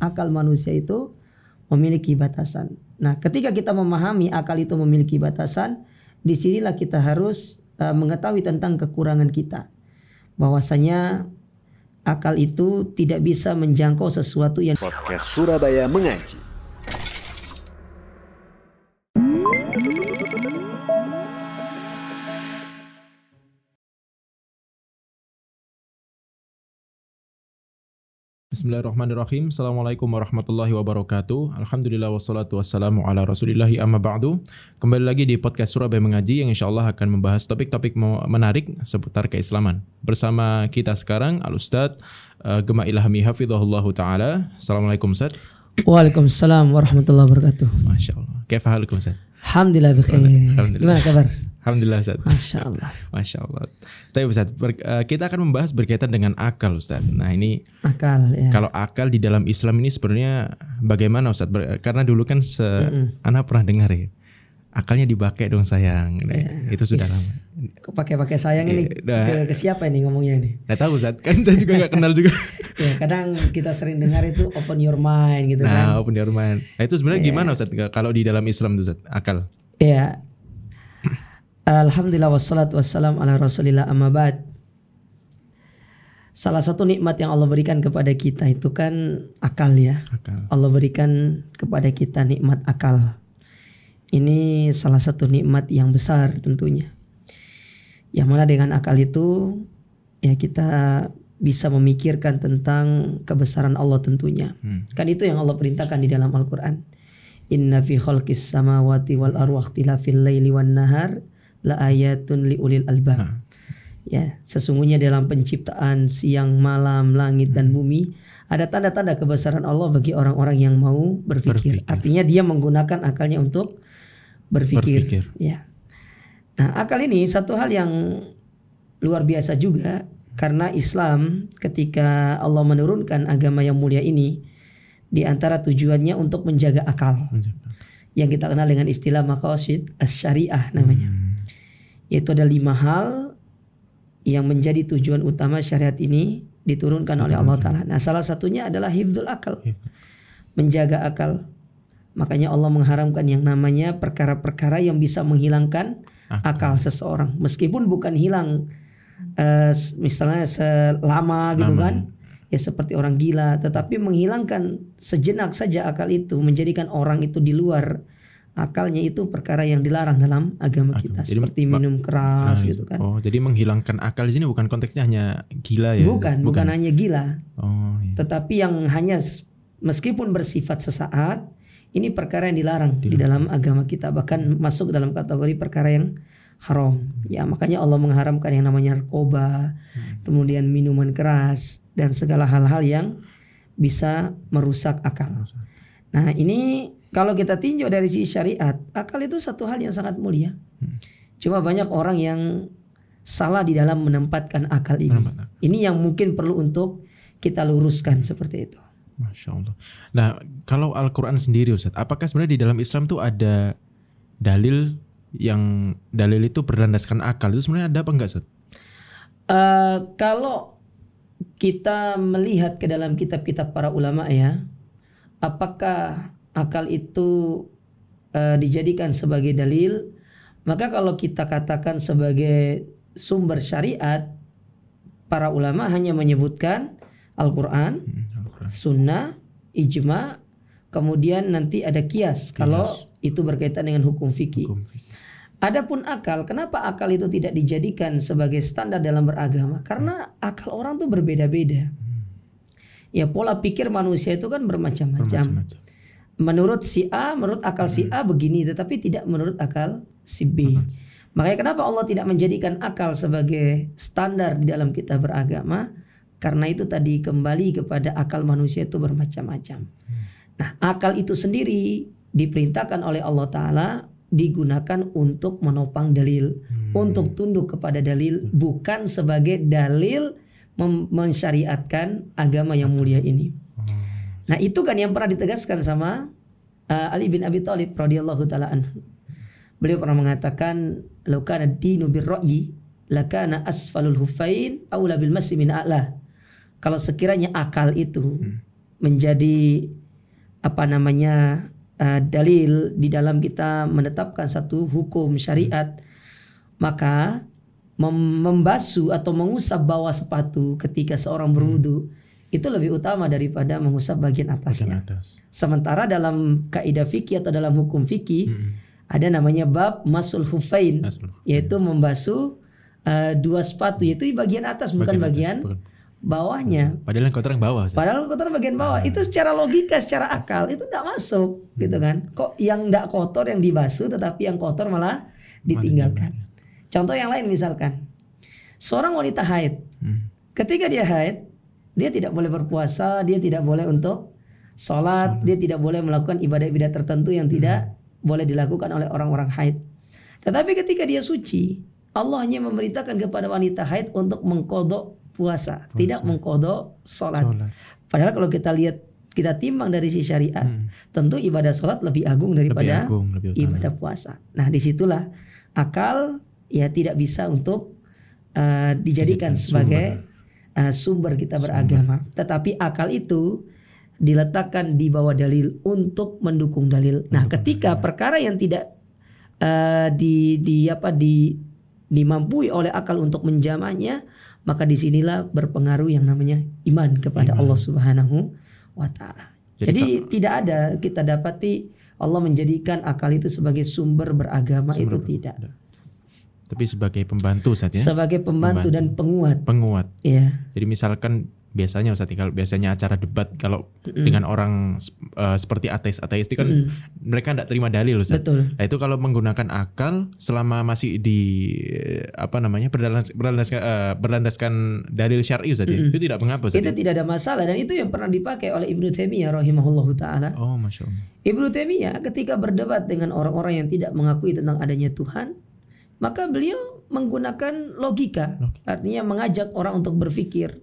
akal manusia itu memiliki batasan. Nah, ketika kita memahami akal itu memiliki batasan, di sinilah kita harus uh, mengetahui tentang kekurangan kita. Bahwasanya akal itu tidak bisa menjangkau sesuatu yang Podcast Surabaya Mengaji. Bismillahirrahmanirrahim. Assalamualaikum warahmatullahi wabarakatuh. Alhamdulillah wassalatu wassalamu ala rasulillahi amma ba'du. Kembali lagi di podcast Surabaya Mengaji yang insya Allah akan membahas topik-topik menarik seputar keislaman. Bersama kita sekarang Al-Ustadz uh, Gema Ilhami Hafidhahullah Ta'ala. Assalamualaikum Ustadz. Waalaikumsalam warahmatullahi wabarakatuh. Masya Allah. Kaifahalukum Ustadz? Alhamdulillah bikhair. Alhamdulillah. Gimana kabar? Alhamdulillah Ustaz. Masya Allah. Masya Allah. Tapi Ustaz, ber- eh, kita akan membahas berkaitan dengan akal Ustaz. Nah ini Akal ya. kalau akal di dalam Islam ini sebenarnya bagaimana Ustaz? Ber- karena dulu kan se anak pernah dengar ya. Akalnya dipakai dong sayang. Nah, Itu sudah Is. lama. Kok pakai-pakai sayang ini Iya, ke, ke siapa ini ngomongnya ini? Nggak tahu Ustaz, kan saya juga nggak kenal juga. Ya, kadang kita sering dengar itu open your mind gitu kan. Nah, open your mind. Nah itu sebenarnya gimana Ustaz kalau di dalam Islam tuh Ustaz? Akal. Ya. Alhamdulillah wassalatu wassalam ala rasulillah amma ba'd. Salah satu nikmat yang Allah berikan kepada kita itu kan akal ya. Akal. Allah berikan kepada kita nikmat akal. Ini salah satu nikmat yang besar tentunya. Yang mana dengan akal itu ya kita bisa memikirkan tentang kebesaran Allah tentunya. Hmm. Kan itu yang Allah perintahkan di dalam Al-Qur'an. Inna fi khalqis samawati wal arwah ikhtilafil laili wan nahar la ayatun li ulil albab. Nah. Ya, sesungguhnya dalam penciptaan siang, malam, langit dan bumi ada tanda-tanda kebesaran Allah bagi orang-orang yang mau berpikir. Berpikir. Artinya dia menggunakan akalnya untuk berpikir. Berpikir. Ya. Nah, akal ini satu hal yang luar biasa juga karena Islam ketika Allah menurunkan agama yang mulia ini di antara tujuannya untuk menjaga akal yang kita kenal dengan istilah maqasid as-syariah namanya. Hmm. Yaitu ada lima hal yang menjadi tujuan utama syariat ini diturunkan oleh Allah Ta'ala. Nah salah satunya adalah hifdzul akal. Menjaga akal. Makanya Allah mengharamkan yang namanya perkara-perkara yang bisa menghilangkan akal, seseorang. Meskipun bukan hilang eh, misalnya selama gitu Lama, kan. Ya seperti orang gila. Tetapi menghilangkan sejenak saja akal itu. Menjadikan orang itu di luar akalnya itu perkara yang dilarang dalam agama kita. Jadi, seperti minum keras Nah, gitu kan. Oh, jadi menghilangkan akal di sini bukan konteksnya hanya gila ya? Bukan, bukan hanya gila, Oh, iya. tetapi yang hanya meskipun bersifat sesaat, ini perkara yang dilarang di dalam agama kita, bahkan masuk dalam kategori perkara yang haram. Ya, makanya Allah mengharamkan yang namanya narkoba, kemudian minuman keras dan segala hal-hal yang bisa merusak akal. Nah, ini kalau kita tinjau dari sisi syariat, akal itu satu hal yang sangat mulia. Cuma banyak orang yang salah di dalam menempatkan akal ini. Menempatkan. Ini yang mungkin perlu untuk kita luruskan seperti itu. Masya Allah. Nah, kalau Al-Quran sendiri Ustaz, apakah sebenarnya di dalam Islam tuh ada dalil yang dalil itu berlandaskan akal itu sebenarnya ada apa enggak Ustaz? Eh, kalau kita melihat ke dalam kitab-kitab para ulama ya, apakah akal itu eh, dijadikan sebagai dalil? Maka kalau kita katakan sebagai sumber syariat, para ulama hanya menyebutkan Al-Quran, Hmm, sunnah, ijma, kemudian nanti ada kias kalau itu berkaitan dengan hukum fikih. Hukum. Adapun akal, kenapa akal itu tidak dijadikan sebagai standar dalam beragama? Karena akal orang tuh berbeda-beda. Ya pola pikir manusia itu kan bermacam-macam. Bermacam-macam. Menurut si A, menurut akal si A begini, tetapi tidak menurut akal si B. Makanya kenapa Allah tidak menjadikan akal sebagai standar di dalam kita beragama? Karena itu tadi kembali kepada akal manusia itu bermacam-macam. Nah, akal itu sendiri diperintahkan oleh Allah Ta'ala digunakan untuk menopang dalil, untuk tunduk kepada dalil, bukan sebagai dalil mensyariatkan agama yang mulia ini. Nah, itu kan yang pernah ditegaskan sama uh, Ali bin Abi Thalib radhiyallahu taala anhu. Beliau pernah mengatakan, "Lau kana dinu birra'yi, lakana asfalul hufain aula bil masi min a'la." Kalau sekiranya akal itu menjadi apa namanya uh, dalil di dalam kita menetapkan satu hukum syariat maka mem- membasuh atau mengusap bawah sepatu ketika seorang berwudu itu lebih utama daripada mengusap bagian Bagian atasnya. atas. Sementara dalam kaidah fikih atau dalam hukum fikih Mm. ada namanya bab masul hufain Masul yaitu membasuh uh, dua sepatu yaitu bagian atas bukan atas, bagian bukan. bawahnya. Padahal yang kotor yang bawah. Ustaz. Padahal kotor bagian bawah itu secara logika, secara akal itu tidak masuk, gitu kan? Kok yang tidak kotor yang dibasuh, tetapi yang kotor malah ditinggalkan. Contoh yang lain misalkan, seorang wanita haid, Hmm. ketika dia haid, dia tidak boleh berpuasa, dia tidak boleh untuk sholat, dia tidak boleh melakukan ibadah-ibadah tertentu yang tidak boleh dilakukan oleh orang-orang haid. Tetapi ketika dia suci, Allah hanya memerintahkan kepada wanita haid untuk mengkodok puasa, tidak mengkodok sholat. Sholat. Padahal kalau kita lihat kita timbang dari si syariat, tentu ibadah sholat lebih agung Lebih daripada agung, lebih utama. ibadah puasa. Nah di situlah akal ya tidak bisa untuk uh, dijadikan sebagai uh, sumber kita beragama. Tetapi akal itu diletakkan di bawah dalil untuk mendukung dalil. Nah ketika perkara yang tidak uh, di di apa di dimampui oleh akal untuk menjamahnya, maka di sinilah berpengaruh yang namanya iman kepada Allah Subhanahu wa taala. Jadi Jadi, tidak ada kita dapati Allah menjadikan akal itu sebagai sumber beragama itu tidak. Tapi sebagai pembantu saja ya. Sebagai pembantu, dan penguat. penguat. Ya. Jadi misalkan biasanya Ustaz kalau biasanya acara debat kalau dengan orang eh, seperti ateis-ateis itu kan mereka tidak terima dalil Ustaz. Betul. Nah itu kalau menggunakan akal selama masih di eh, apa namanya berlandas, berlandaskan, eh, berlandaskan dalil syar'i Ustaz ya, itu tidak mengapa Ustaz. Itu ya? tidak ada masalah dan itu yang pernah dipakai oleh Ibnu Taimiyah rahimahullahu taala. Oh masya Allah. Ibnu Taimiyah ketika berdebat dengan orang-orang yang tidak mengakui tentang adanya Tuhan, maka beliau menggunakan logika, artinya mengajak orang untuk berpikir.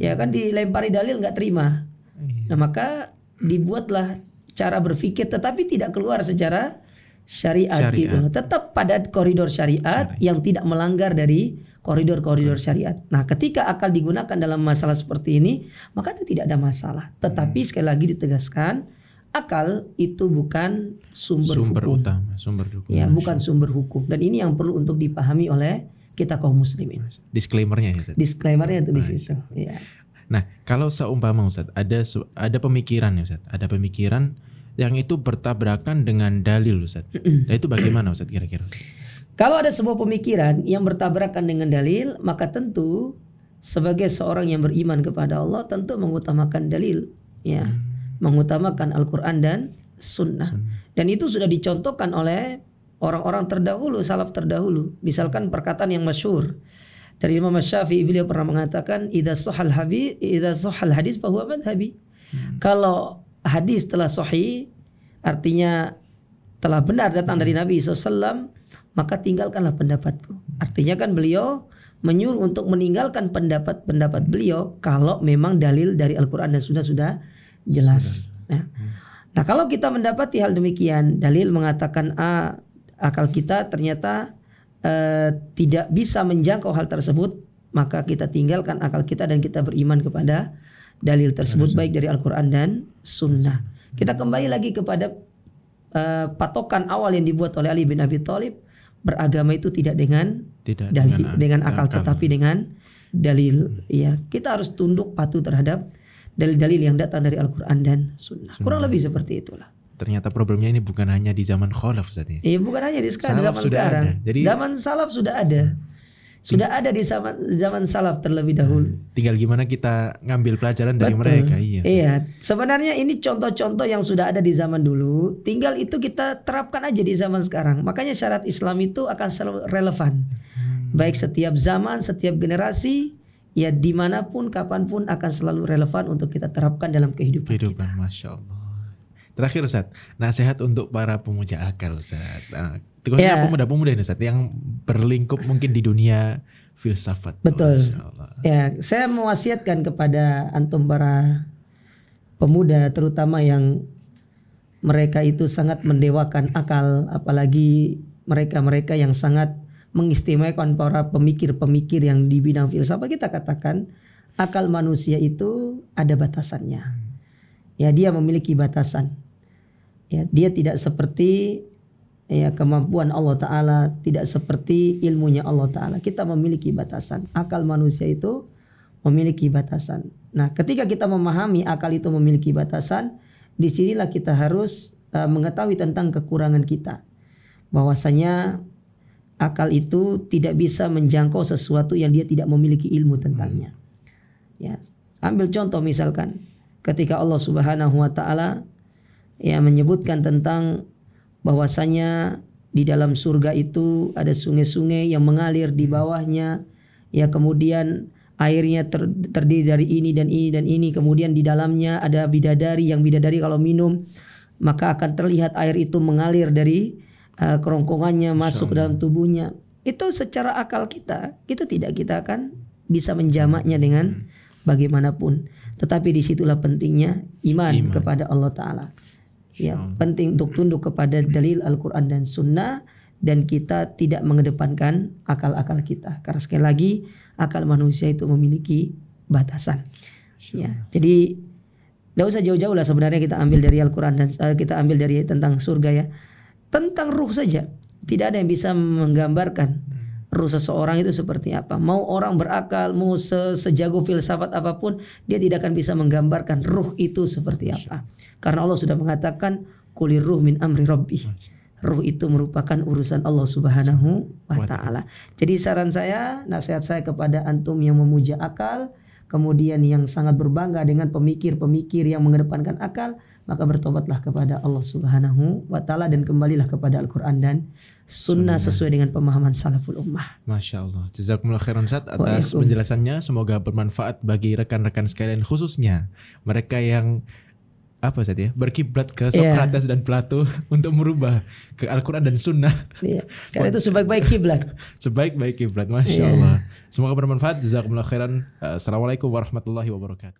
Ya kan dilempari dalil nggak terima. Nah maka dibuatlah cara berpikir tetapi tidak keluar secara syariat, Syariat. gitu. Tetap pada koridor syariat yang tidak melanggar dari koridor-koridor syariat. Nah, ketika akal digunakan dalam masalah seperti ini, maka itu tidak ada masalah. Tetapi sekali lagi ditegaskan, akal itu bukan sumber, Sumber hukum. utama, sumber dukungan. Ya, bukan sumber hukum. Dan ini yang perlu untuk dipahami oleh kita kaum muslimin. Disclaimernya ya Ustaz. Disclaimernya itu di situ. Ya. Nah, kalau seumpama Ustaz, ada ada pemikiran ya Ustaz, ada pemikiran yang itu bertabrakan dengan dalil Ustaz. Nah, itu bagaimana Ustaz kira-kira? Kalau ada sebuah pemikiran yang bertabrakan dengan dalil, maka tentu sebagai seorang yang beriman kepada Allah tentu mengutamakan dalil, ya, mengutamakan Al-Qur'an dan sunnah. Dan itu sudah dicontohkan oleh orang-orang terdahulu, salaf terdahulu. Misalkan perkataan yang masyhur dari Imam Syafi'i beliau pernah mengatakan idza sahal hadis idza sahal hadis fahuwa madhhabi. Kalau hadis telah sahih artinya telah benar datang dari Nabi SAW maka tinggalkanlah pendapatku. Artinya kan beliau menyuruh untuk meninggalkan pendapat-pendapat beliau kalau memang dalil dari Al-Quran dan Sunnah sudah jelas. Nah, nah kalau kita mendapati hal demikian, dalil mengatakan A, akal kita ternyata eh, tidak bisa menjangkau hal tersebut, maka kita tinggalkan akal kita dan kita beriman kepada dalil tersebut baik dari Al-Quran dan Sunnah. Kita kembali lagi kepada eh, patokan awal yang dibuat oleh Ali bin Abi Thalib. Beragama itu tidak dengan Tidak dalil dengan dengan akal tetapi dengan dalil. Ya kita harus tunduk patuh terhadap dalil-dalil yang datang dari Al-Qur'an dan Sunnah kurang lebih seperti itulah Ternyata problemnya ini bukan hanya di zaman khalaf Ustaz ya. ya bukan hanya di sekarang Salaf zaman sudah sekarang ada. Jadi- zaman salaf sudah ada sudah ada di zaman zaman salaf terlebih dahulu Tinggal gimana kita ngambil pelajaran dari Betul. mereka, iya. Iya, sebenarnya ini contoh-contoh yang sudah ada di zaman dulu, tinggal itu kita terapkan aja di zaman sekarang. Makanya syarat Islam itu akan selalu relevan. Hmm. Baik setiap zaman, setiap generasi, ya di mana pun, kapan pun akan selalu relevan untuk kita terapkan dalam kehidupan. Kehidupan, masya Allah. Terakhir Ustaz, nasihat untuk para pemuja akal Ustaz. Nah, khususnya Ya. pemuda-pemuda ini Ustaz yang berlingkup mungkin di dunia filsafat. Betul. Allah. Ya, saya mewasiatkan kepada antum para pemuda terutama yang mereka itu sangat mendewakan akal apalagi mereka-mereka yang sangat mengistimewakan para pemikir-pemikir yang di bidang filsafat kita katakan akal manusia itu ada batasannya. ya dia memiliki batasan. Ya, dia tidak seperti ya kemampuan Allah taala, tidak seperti ilmunya Allah taala. Kita memiliki batasan. Akal manusia itu memiliki batasan. Nah, ketika kita memahami akal itu memiliki batasan, di sinilah kita harus uh, mengetahui tentang kekurangan kita. Bahwasanya akal itu tidak bisa menjangkau sesuatu yang dia tidak memiliki ilmu tentangnya. Ya, ambil contoh misalkan ketika Allah Subhanahu wa taala ya menyebutkan tentang bahwasanya di dalam surga itu ada sungai-sungai yang mengalir di bawahnya ya kemudian airnya ter, terdiri dari ini dan ini dan ini kemudian di dalamnya ada bidadari yang bidadari kalau minum maka akan terlihat air itu mengalir dari uh, kerongkongannya masuk ke dalam tubuhnya. Itu secara akal kita itu tidak kita akan bisa menjamaknya dengan bagaimanapun. Tetapi di situlah pentingnya iman, iman. kepada Allah Taala. Ya penting untuk tunduk kepada dalil Al-Quran dan Sunnah dan kita tidak mengedepankan akal-akal kita. Karena sekali lagi akal manusia itu memiliki batasan. Ya jadi tidak usah jauh-jauh lah sebenarnya kita ambil dari Al-Quran dan uh, kita ambil dari tentang surga ya tentang ruh saja tidak ada yang bisa menggambarkan ruh seseorang itu seperti apa. Mau orang berakal, mau se sejago filsafat apa pun, dia tidak akan bisa menggambarkan ruh itu seperti apa. Karena Allah sudah mengatakan kulir ruh min amri rabbi. Ruh itu merupakan urusan Allah Subhanahu wa taala. Jadi saran saya, nasihat saya kepada antum yang memuja akal, kemudian yang sangat berbangga dengan pemikir-pemikir yang mengedepankan akal, maka bertobatlah kepada Allah Subhanahu wa taala dan kembalilah kepada Al-Qur'an dan sunnah, sesuai dengan pemahaman salaful ummah. Masya Allah. Jazakumullah khairan Ustaz atas penjelasannya. Semoga bermanfaat bagi rekan-rekan sekalian khususnya mereka yang apa saja ya berkiblat ke iya. Socrates yeah. dan Plato untuk merubah ke Al-Quran dan Sunnah. Yeah. Karena itu sebaik-baik kiblat. sebaik-baik kiblat, masya yeah. Allah. Semoga bermanfaat. Jazakumullah khairan. Assalamualaikum warahmatullahi wabarakatuh.